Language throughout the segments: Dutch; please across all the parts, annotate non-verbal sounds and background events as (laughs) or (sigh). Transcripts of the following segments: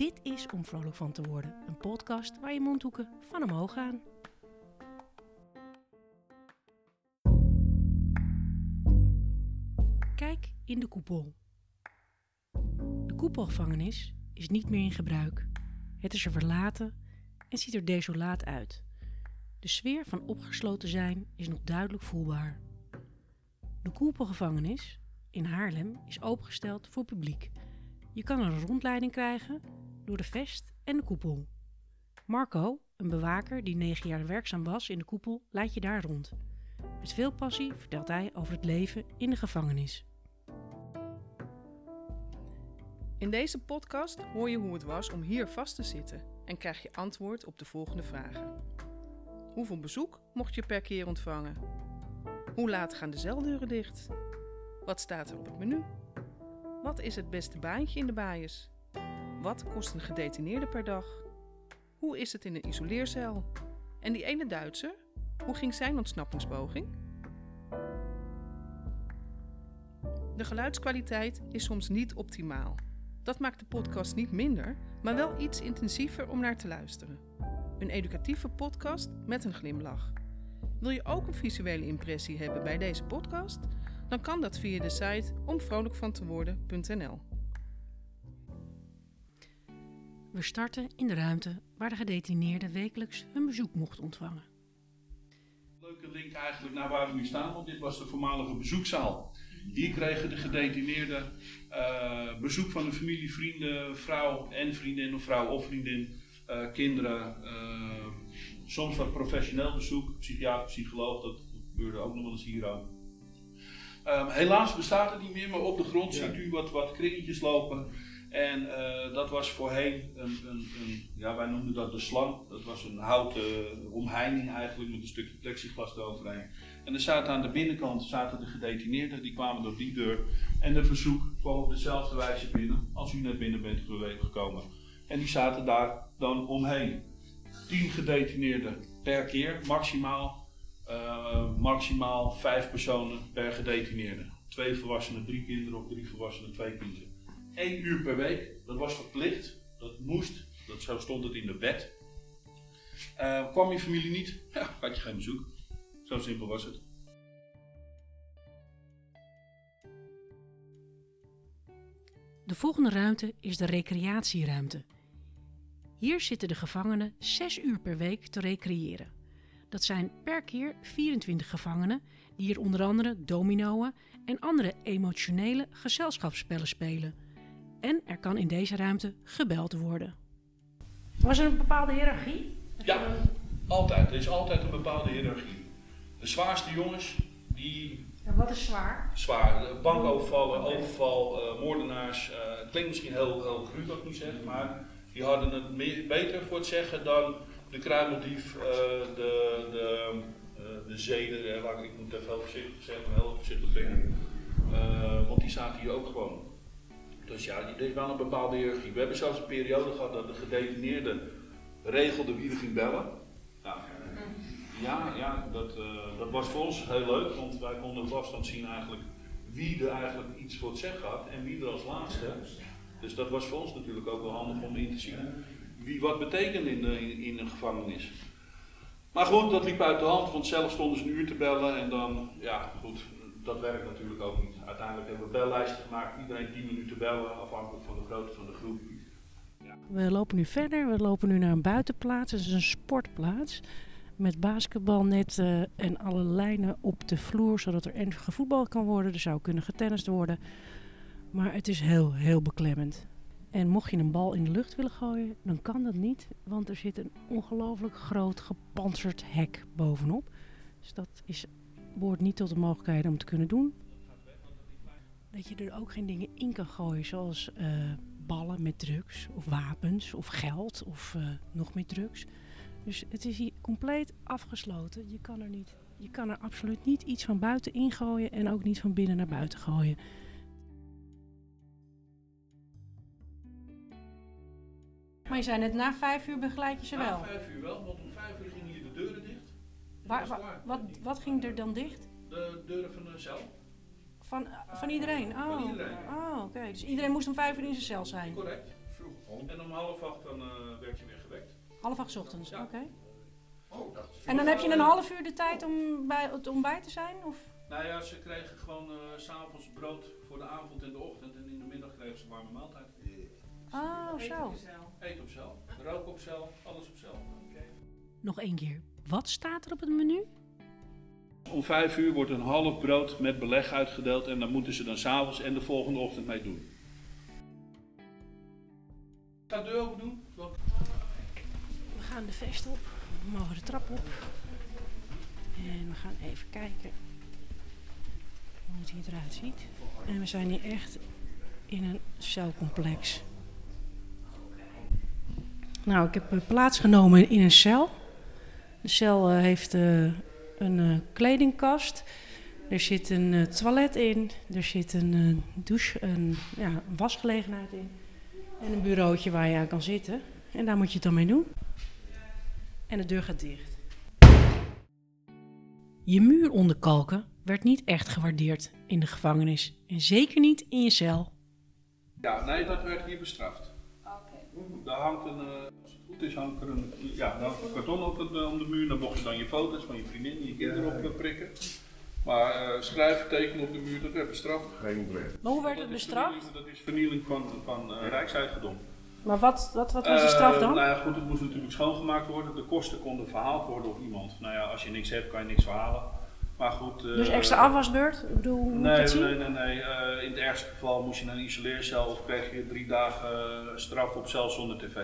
Dit is Om Vrolijk van te worden, een podcast waar je mondhoeken van omhoog gaan. Kijk in de koepel. De koepelgevangenis is niet meer in gebruik. Het is er verlaten en ziet er desolaat uit. De sfeer van opgesloten zijn is nog duidelijk voelbaar. De koepelgevangenis in Haarlem is opengesteld voor publiek. Je kan een rondleiding krijgen door de vest en de koepel. Marco, een bewaker die negen jaar werkzaam was in de koepel, leidt je daar rond. Met veel passie vertelt hij over het leven in de gevangenis. In deze podcast hoor je hoe het was om hier vast te zitten en krijg je antwoord op de volgende vragen. Hoeveel bezoek mocht je per keer ontvangen? Hoe laat gaan de celdeuren dicht? Wat staat er op het menu? Wat is het beste baantje in de baaiers? Wat kost een gedetineerde per dag? Hoe is het in een isoleercel? En die ene Duitser, hoe ging zijn ontsnappingspoging? De geluidskwaliteit is soms niet optimaal. Dat maakt de podcast niet minder, maar wel iets intensiever om naar te luisteren. Een educatieve podcast met een glimlach. Wil je ook een visuele impressie hebben bij deze podcast? Dan kan dat via de site omvrolijkvanteworden.nl. We starten in de ruimte waar de gedetineerde wekelijks hun bezoek mocht ontvangen. Leuke link eigenlijk naar waar we nu staan, want dit was de voormalige bezoekzaal. Hier kregen de gedetineerden uh, bezoek van de familie, vrienden, vrouw en vriendin of vrouw of vriendin, uh, kinderen. Uh, soms wat professioneel bezoek, psychiater, psycholoog, dat gebeurde ook nog wel eens hier ook. Um, helaas bestaat het niet meer, maar op de grond ja. ziet u wat, wat kringetjes lopen. En uh, dat was voorheen een, een, een, ja, wij noemden dat de slang. Dat was een houten omheining eigenlijk met een stukje plexiglas eroverheen. En er zaten aan de binnenkant zaten de gedetineerden, die kwamen door die deur. En de verzoek kwam op dezelfde wijze binnen als u net binnen bent gekomen. En die zaten daar dan omheen. 10 gedetineerden per keer, maximaal. Uh, maximaal 5 personen per gedetineerde. Twee volwassenen, drie kinderen of drie volwassenen, twee kinderen. 1 uur per week, dat was verplicht, dat moest, dat, zo stond het in de wet. Uh, kwam je familie niet, (laughs) ja, had je geen bezoek. Zo simpel was het. De volgende ruimte is de recreatieruimte. Hier zitten de gevangenen 6 uur per week te recreëren. Dat zijn per keer 24 gevangenen die hier onder andere dominoën en andere emotionele gezelschapsspellen spelen. En er kan in deze ruimte gebeld worden. Was er een bepaalde hiërarchie? Ja, altijd. Er is altijd een bepaalde hiërarchie. De zwaarste jongens, die... En wat is zwaar? Zwaar. Bankovervallen, overval, uh, moordenaars. Uh, het klinkt misschien heel, heel cru wat ik nu zeg, maar die hadden het meer, beter voor het zeggen dan de kruimeldief, uh, de, de, de zeden. ik moet even heel voorzichtig zeggen, heel voorzichtig zeggen. want die zaten hier ook gewoon. Dus ja, er is wel een bepaalde hiërarchie. We hebben zelfs een periode gehad dat de gedetineerde regelde wie er ging bellen. Ja, ja dat, uh, dat was voor ons heel leuk, want wij konden op afstand zien eigenlijk wie er eigenlijk iets voor het zeggen had en wie er als laatste. Dus dat was voor ons natuurlijk ook wel handig om in te zien wie wat betekent in, de, in, in een gevangenis. Maar goed, dat liep uit de hand, want zelf stonden ze een uur te bellen en dan, ja goed, dat werkt natuurlijk ook niet. Uiteindelijk hebben we bellijsten gemaakt, iedereen 10 minuten bellen, afhankelijk van de grootte van de groep. Ja. We lopen nu verder, we lopen nu naar een buitenplaats, het is een sportplaats. Met basketbalnetten en alle lijnen op de vloer, zodat er en gevoetbald kan worden. Er zou kunnen getennist worden. Maar het is heel, heel beklemmend. En mocht je een bal in de lucht willen gooien, dan kan dat niet. Want er zit een ongelooflijk groot gepantserd hek bovenop. Dus dat is, behoort niet tot de mogelijkheden om te kunnen doen. Dat je er ook geen dingen in kan gooien, zoals uh, ballen met drugs, of wapens, of geld, of uh, nog meer drugs. Dus het is hier compleet afgesloten. Je kan er, niet, je kan er absoluut niet iets van buiten ingooien en ook niet van binnen naar buiten gooien. Maar je zei net na vijf uur begeleid je ze wel? Na vijf uur wel, want Waar, wat, wat ging er dan dicht? De deuren van de cel. Van, van iedereen? Oh, van iedereen. Oh, oké. Okay. Dus iedereen moest om vijf uur in zijn cel zijn? Correct. En om half acht dan eh, werd je weer gewekt. Half acht 's ochtends, Ja. oké. Oh, dat is En dan heb je een half uur de tijd om bij het ontbijt te zijn? Of? Nou ja, ze kregen gewoon eh, s s'avonds brood voor de avond en de ochtend. En in de middag kregen ze warme maaltijd. Oh, zo. Eten op cel, rook op cel, alles op cel. Nog één keer. Wat staat er op het menu? Om vijf uur wordt een half brood met beleg uitgedeeld en daar moeten ze dan s'avonds en de volgende ochtend mee doen. Ga de deur open doen? We gaan de vest op. We mogen de trap op. En we gaan even kijken hoe het hier eruit ziet. En we zijn hier echt in een celcomplex. Nou, ik heb eh, plaatsgenomen in een cel. De cel eh, heeft eh, een eh, kledingkast. Er zit een toilet in. Er zit een douche, een, ja, een wasgelegenheid in. En een bureautje waar je aan kan zitten. En daar moet je het dan mee doen. En de deur gaat dicht. Je muur onderkalken werd niet echt gewaardeerd in de gevangenis. En zeker niet in je cel. Ja, nee, dat werd hier bestraft. Daar hangt een, is, hangt er een, ja, een karton op het, eh, om de muur. Dan mocht je dan je foto's van je vriendin en je kinderen op eh, prikken. Maar eh, schrijven, tekenen op de muur, dat werd bestraft. geen probleem. Maar hoe werd Dat het bestraft? Dat is vernieling van, van eh, rijkseigendom. Maar wat, wat, wat was de straf dan? nou ja, goed, het moest natuurlijk schoongemaakt worden. De kosten konden verhaald worden op iemand. Nou ja, als je niks hebt, kan je niks verhalen. Maar goed. eh, Dus extra afwasbeurt? Ik bedoel, hoe moet Nee, nee, nee, nee. Eh, in het ergste geval moest je naar een isoleercel of kreeg je drie dagen straf op cel zonder tv.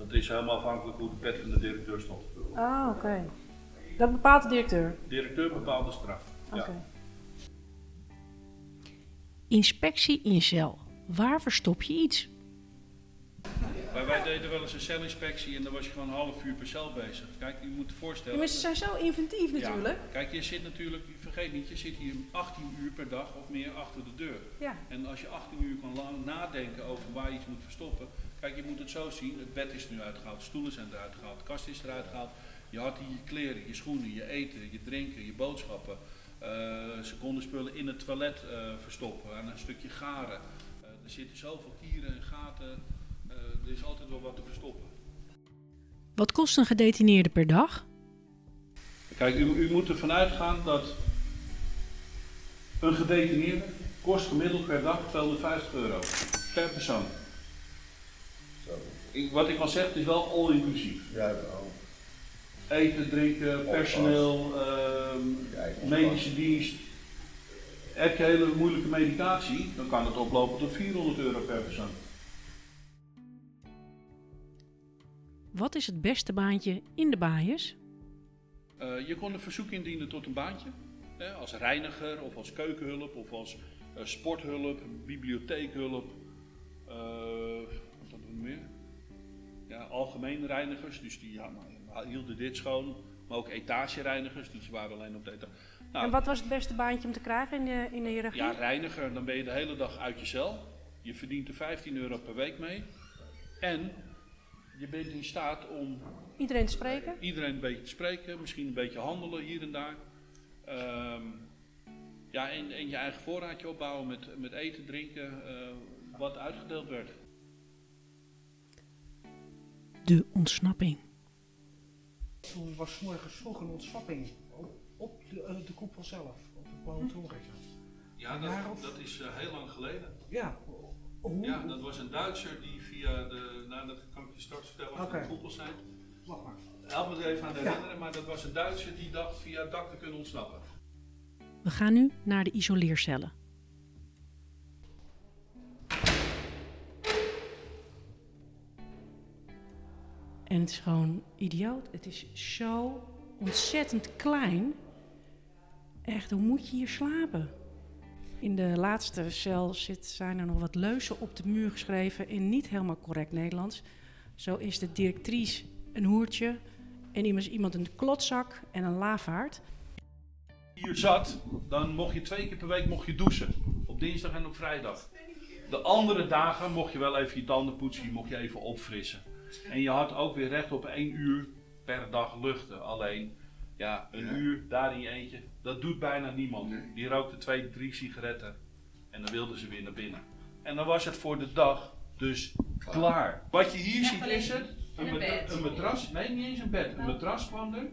Dat is helemaal afhankelijk hoe de pet van de directeur stond. Ah, oké. Dat bepaalt de directeur. De directeur bepaalt de straf. Oké. Ja. Inspectie in je cel. Waar verstop je iets? Maar wij deden wel eens een celinspectie en dan was je gewoon een half uur per cel bezig. Kijk, je moet je voorstellen. Maar ze zijn zo inventief Ja. natuurlijk. Kijk, je zit natuurlijk, vergeet niet, je zit hier 18 uur per dag of meer achter de deur. Ja. En als je 18 uur kan lang nadenken over waar je iets moet verstoppen. Kijk, je moet het zo zien. Het bed is nu uitgehaald, stoelen zijn eruit gehaald, de kast is eruit gehaald. Je had hier je kleren, je schoenen, je eten, je drinken, je boodschappen. Eh, ze konden spullen in het toilet eh, verstoppen, aan een stukje garen. Eh, er zitten zoveel kieren en gaten. Er is altijd wel wat te verstoppen. Wat kost een gedetineerde per dag? Kijk, u, u moet ervan uitgaan dat een gedetineerde kost gemiddeld per dag 250 euro per persoon. Ik- wat ik al zeg, het is wel all inclusief. Ja, wel. Eten, drinken, personeel, ehm, medische dienst. Heb je hele moeilijke medicatie, dan kan het oplopen tot 400 euro per persoon. Wat is het beste baantje in de baaiers? Eh, je kon een verzoek indienen tot een baantje. Hè, als reiniger of als keukenhulp of als eh, sporthulp, bibliotheekhulp. Algemeen reinigers, dus die ja, hielden dit schoon. Maar ook etagereinigers, die waren alleen op de etage. Nou, En wat was het beste baantje om te krijgen in de, in de hiërarchie? ja, reiniger, dan ben je de hele dag uit je cel. Je verdient er 15 euro per week mee. En je bent in staat om Iedereen te spreken? iedereen een beetje te spreken, misschien een beetje handelen hier en daar. Ehm, ja, en, en je eigen voorraadje opbouwen met, met eten, drinken, eh, wat uitgedeeld werd. De ontsnapping. Toen was 's morgens vroeg een ontsnapping op, de, eh, de koepel zelf, op de blauwe toren. Ja, of- dat is eh, heel lang geleden. Ja, hoe? Ja, dat was een Duitser die via de, nou dat kan ik je straks vertellen wat de koepels zijn. Wacht maar. Help me er even aan Ja. herinneren, maar dat was een Duitser die dacht via het dak te kunnen ontsnappen. We gaan nu naar de isoleercellen. En het is gewoon idioot. Het is zo ontzettend klein. Echt, hoe moet je hier slapen? In de laatste cel zit, zijn er nog wat leuzen op de muur geschreven in niet helemaal correct Nederlands. Zo is de directrice een hoertje en iemand, iemand een klotzak en een lafaard. hier zat, dan mocht je twee keer per week mocht je douchen. Op dinsdag en op vrijdag. De andere dagen mocht je wel even je tanden poetsen, mocht je even opfrissen. En je had ook weer recht op één uur per dag luchten. Alleen, ja, een Ja. uur daar in je eentje, dat doet bijna niemand. Die rookte twee, drie sigaretten. En dan wilden ze weer naar binnen. En dan was het voor de dag Dus klaar. Wat je hier ziet is het. Een, een bed. een matras. Nee, niet eens een bed. Een matras kwam er.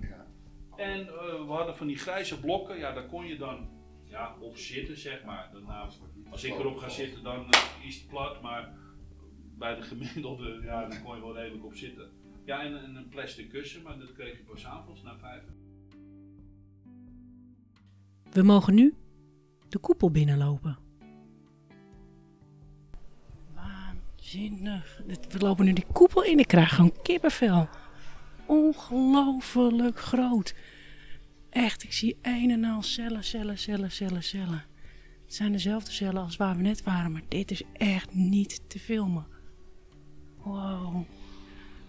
En eh, we hadden van die grijze blokken. Ja, daar kon je dan ja, op zitten, zeg maar. Daarna, als ik erop ga zitten, dan eh, is het plat. Maar bij de gemiddelde, ja, daar kon je wel redelijk op zitten. Ja, en, en een plastic kussen, maar dat kreeg je pas avonds na vijf. We mogen nu de koepel binnenlopen. Waanzinnig. We lopen nu die koepel in. Ik krijg gewoon kippenvel. Ongelooflijk groot. Echt, ik zie een en al cellen, cellen, cellen, cellen, cellen. Het zijn dezelfde cellen als waar we net waren, maar dit is echt niet te filmen. Wow.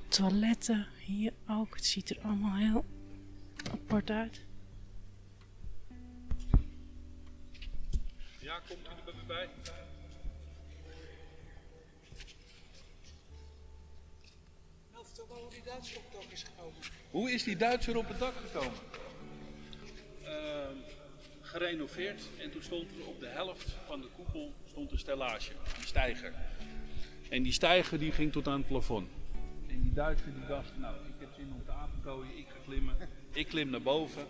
Toiletten hier ook. Het ziet er allemaal heel apart uit. Ja, komt u er bij me bij? Nou, vertel hoe die Duitser op het dak is gekomen. Hoe is die Duitser op het dak gekomen? Ehm, gerenoveerd en toen stond er op de helft van de koepel stond een stellage, een steiger. En die steiger die ging tot aan het plafond. En die Duitser die dacht, nou ik heb zin om te apenkooien, ik ga klimmen. Ik klim naar boven.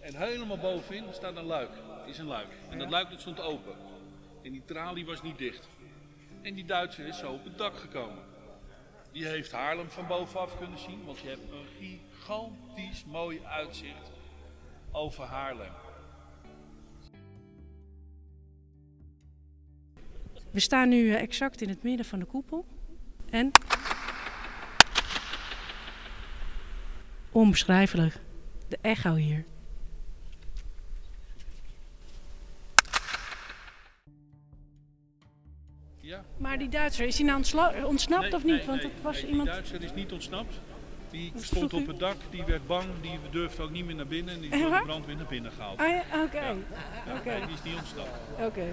En helemaal bovenin staat een luik, is een luik. En dat luik dat stond open. En die tralie was niet dicht. En die Duitser is zo op het dak gekomen. Die heeft Haarlem van bovenaf kunnen zien, want je hebt een gigantisch mooi uitzicht over Haarlem. We staan nu eh, exact in het midden van de koepel. En. Onbeschrijfelijk. De echo hier. Ja? Maar die Duitser, is hij nou ontsla- ontsnapt Nee, of niet? nee, Want nee, het was iemand. Die Duitser is niet ontsnapt. Die stond op het dak, die werd bang, die durfde ook niet meer naar binnen en die is door de brandweer naar binnen gehaald. Ah ja, oké. Ja. Die is niet ontsnapt. Oké.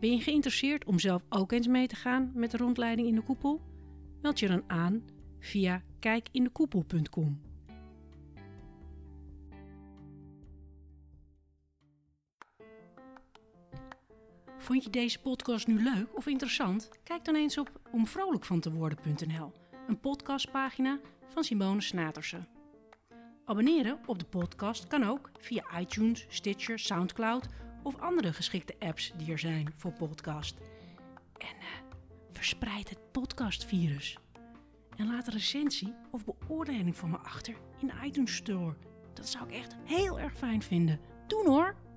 Ben je geïnteresseerd om zelf ook eens mee te gaan met de rondleiding in de koepel? Meld je dan aan via kijkindekoepel.com. Vond je deze podcast nu leuk of interessant? Kijk dan eens op omvrolijkvanteworden.nl, een podcastpagina van Simone Snatersen. Abonneren op de podcast kan ook via iTunes, Stitcher, Soundcloud of andere geschikte apps die er zijn voor podcast. En eh, verspreid het podcastvirus. En laat een recensie of beoordeling voor me achter in de iTunes Store. Dat zou ik echt heel erg fijn vinden. Doen hoor!